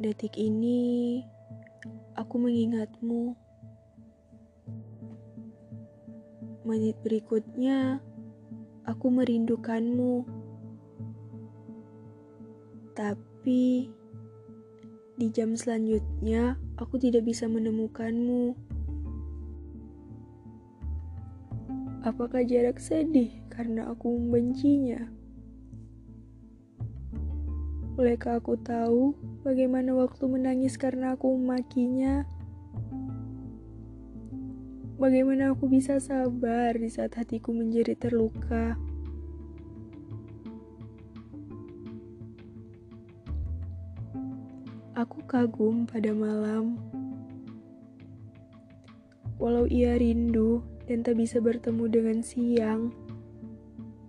Detik ini aku mengingatmu. Menit berikutnya aku merindukanmu. Tapi di jam selanjutnya aku tidak bisa menemukanmu. Apakah jarak sedih karena aku membencinya? Bolehkah aku tahu bagaimana waktu menangis karena aku memakinya? Bagaimana aku bisa sabar di saat hatiku menjadi terluka? Aku kagum pada malam. Walau ia rindu dan tak bisa bertemu dengan siang,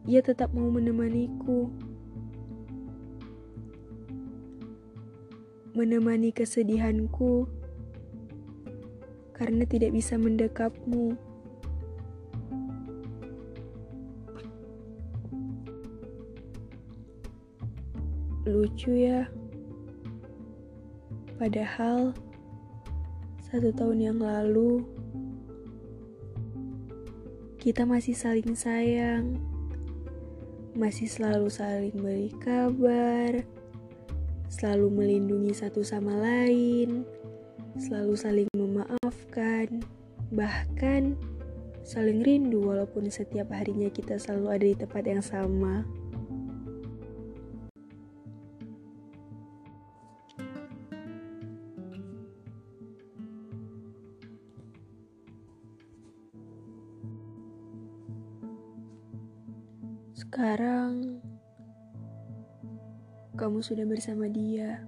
ia tetap mau menemaniku. Menemani kesedihanku karena tidak bisa mendekapmu. Lucu ya, padahal satu tahun yang lalu kita masih saling sayang, masih selalu saling beri kabar selalu melindungi satu sama lain, selalu saling memaafkan, bahkan saling rindu walaupun setiap harinya kita selalu ada di tempat yang sama. Sekarang kamu sudah bersama dia.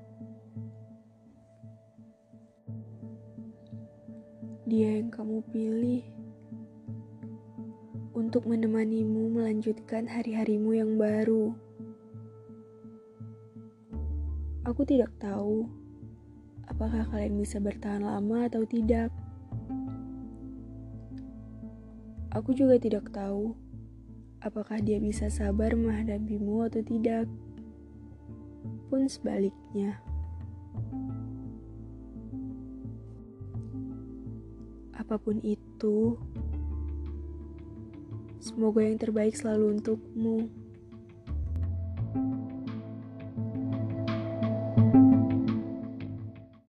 Dia yang kamu pilih untuk menemanimu melanjutkan hari-harimu yang baru. Aku tidak tahu apakah kalian bisa bertahan lama atau tidak. Aku juga tidak tahu apakah dia bisa sabar menghadapimu atau tidak pun sebaliknya. Apa pun itu, semoga yang terbaik selalu untukmu.